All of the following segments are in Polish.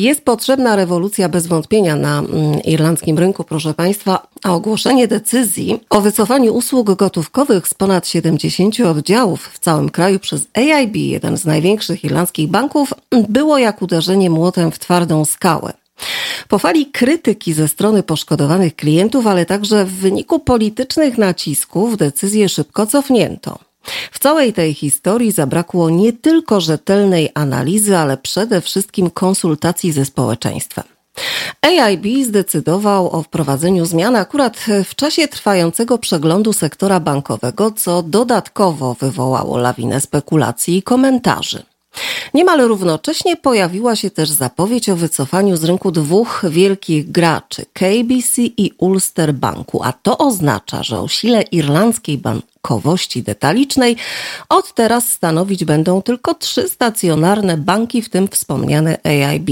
Jest potrzebna rewolucja bez wątpienia na mm, irlandzkim rynku, proszę Państwa, a ogłoszenie decyzji o wycofaniu usług gotówkowych z ponad 70 oddziałów w całym kraju przez AIB, jeden z największych irlandzkich banków, było jak uderzenie młotem w twardą skałę. Po fali krytyki ze strony poszkodowanych klientów, ale także w wyniku politycznych nacisków decyzję szybko cofnięto. W całej tej historii zabrakło nie tylko rzetelnej analizy, ale przede wszystkim konsultacji ze społeczeństwem. AIB zdecydował o wprowadzeniu zmian akurat w czasie trwającego przeglądu sektora bankowego, co dodatkowo wywołało lawinę spekulacji i komentarzy. Niemal równocześnie pojawiła się też zapowiedź o wycofaniu z rynku dwóch wielkich graczy KBC i Ulster Banku, a to oznacza, że o sile irlandzkiej bankowości detalicznej od teraz stanowić będą tylko trzy stacjonarne banki, w tym wspomniane AIB.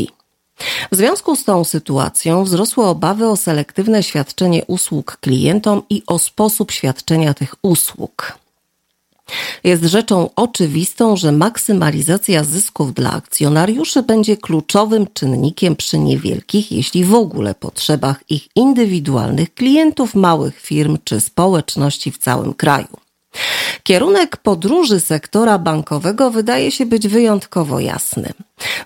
W związku z tą sytuacją wzrosły obawy o selektywne świadczenie usług klientom i o sposób świadczenia tych usług. Jest rzeczą oczywistą, że maksymalizacja zysków dla akcjonariuszy będzie kluczowym czynnikiem przy niewielkich, jeśli w ogóle potrzebach ich indywidualnych klientów, małych firm czy społeczności w całym kraju. Kierunek podróży sektora bankowego wydaje się być wyjątkowo jasny.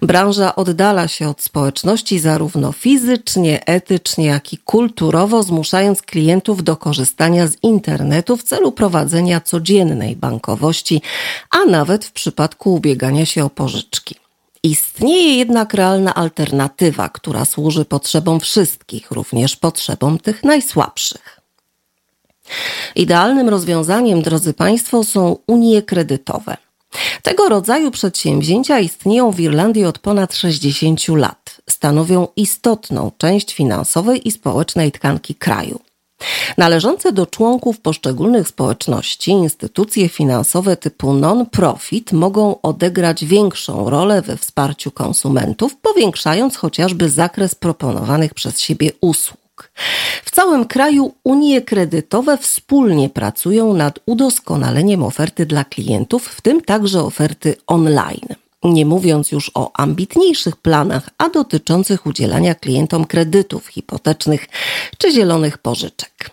Branża oddala się od społeczności zarówno fizycznie, etycznie, jak i kulturowo, zmuszając klientów do korzystania z internetu w celu prowadzenia codziennej bankowości, a nawet w przypadku ubiegania się o pożyczki. Istnieje jednak realna alternatywa, która służy potrzebom wszystkich, również potrzebom tych najsłabszych. Idealnym rozwiązaniem, drodzy Państwo, są unie kredytowe. Tego rodzaju przedsięwzięcia istnieją w Irlandii od ponad 60 lat. Stanowią istotną część finansowej i społecznej tkanki kraju. Należące do członków poszczególnych społeczności instytucje finansowe typu non-profit mogą odegrać większą rolę we wsparciu konsumentów, powiększając chociażby zakres proponowanych przez siebie usług. W całym kraju unie kredytowe wspólnie pracują nad udoskonaleniem oferty dla klientów, w tym także oferty online. Nie mówiąc już o ambitniejszych planach, a dotyczących udzielania klientom kredytów hipotecznych czy zielonych pożyczek.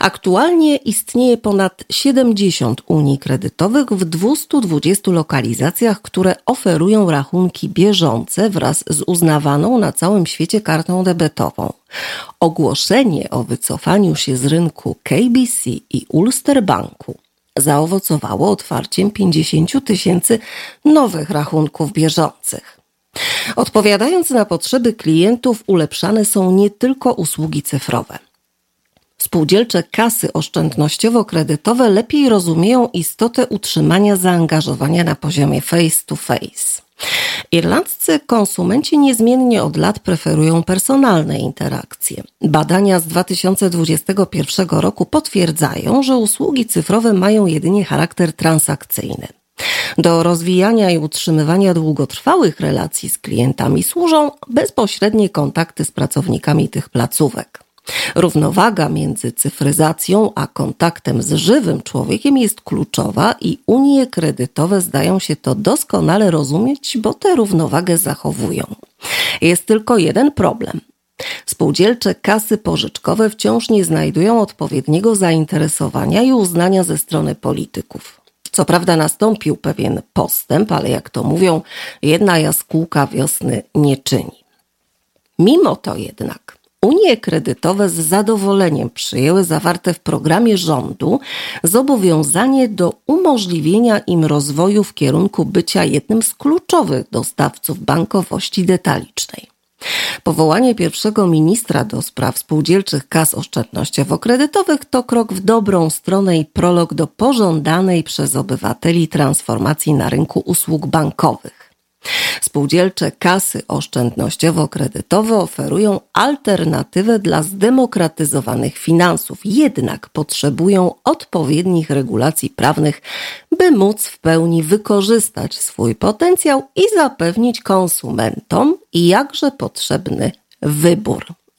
Aktualnie istnieje ponad 70 unii kredytowych w 220 lokalizacjach, które oferują rachunki bieżące wraz z uznawaną na całym świecie kartą debetową. Ogłoszenie o wycofaniu się z rynku KBC i Ulster Banku zaowocowało otwarciem 50 tysięcy nowych rachunków bieżących. Odpowiadając na potrzeby klientów, ulepszane są nie tylko usługi cyfrowe. Spółdzielcze kasy oszczędnościowo-kredytowe lepiej rozumieją istotę utrzymania zaangażowania na poziomie face to face. Irlandzcy konsumenci niezmiennie od lat preferują personalne interakcje. Badania z 2021 roku potwierdzają, że usługi cyfrowe mają jedynie charakter transakcyjny. Do rozwijania i utrzymywania długotrwałych relacji z klientami służą bezpośrednie kontakty z pracownikami tych placówek. Równowaga między cyfryzacją a kontaktem z żywym człowiekiem jest kluczowa i unie kredytowe zdają się to doskonale rozumieć, bo tę równowagę zachowują. Jest tylko jeden problem. Spółdzielcze kasy pożyczkowe wciąż nie znajdują odpowiedniego zainteresowania i uznania ze strony polityków. Co prawda nastąpił pewien postęp, ale jak to mówią, jedna jaskółka wiosny nie czyni. Mimo to jednak Unie kredytowe z zadowoleniem przyjęły zawarte w programie rządu zobowiązanie do umożliwienia im rozwoju w kierunku bycia jednym z kluczowych dostawców bankowości detalicznej. Powołanie pierwszego ministra do spraw spółdzielczych kas oszczędnościowo-kredytowych to krok w dobrą stronę i prolog do pożądanej przez obywateli transformacji na rynku usług bankowych. Spółdzielcze kasy oszczędnościowo-kredytowe oferują alternatywę dla zdemokratyzowanych finansów, jednak potrzebują odpowiednich regulacji prawnych, by móc w pełni wykorzystać swój potencjał i zapewnić konsumentom jakże potrzebny wybór.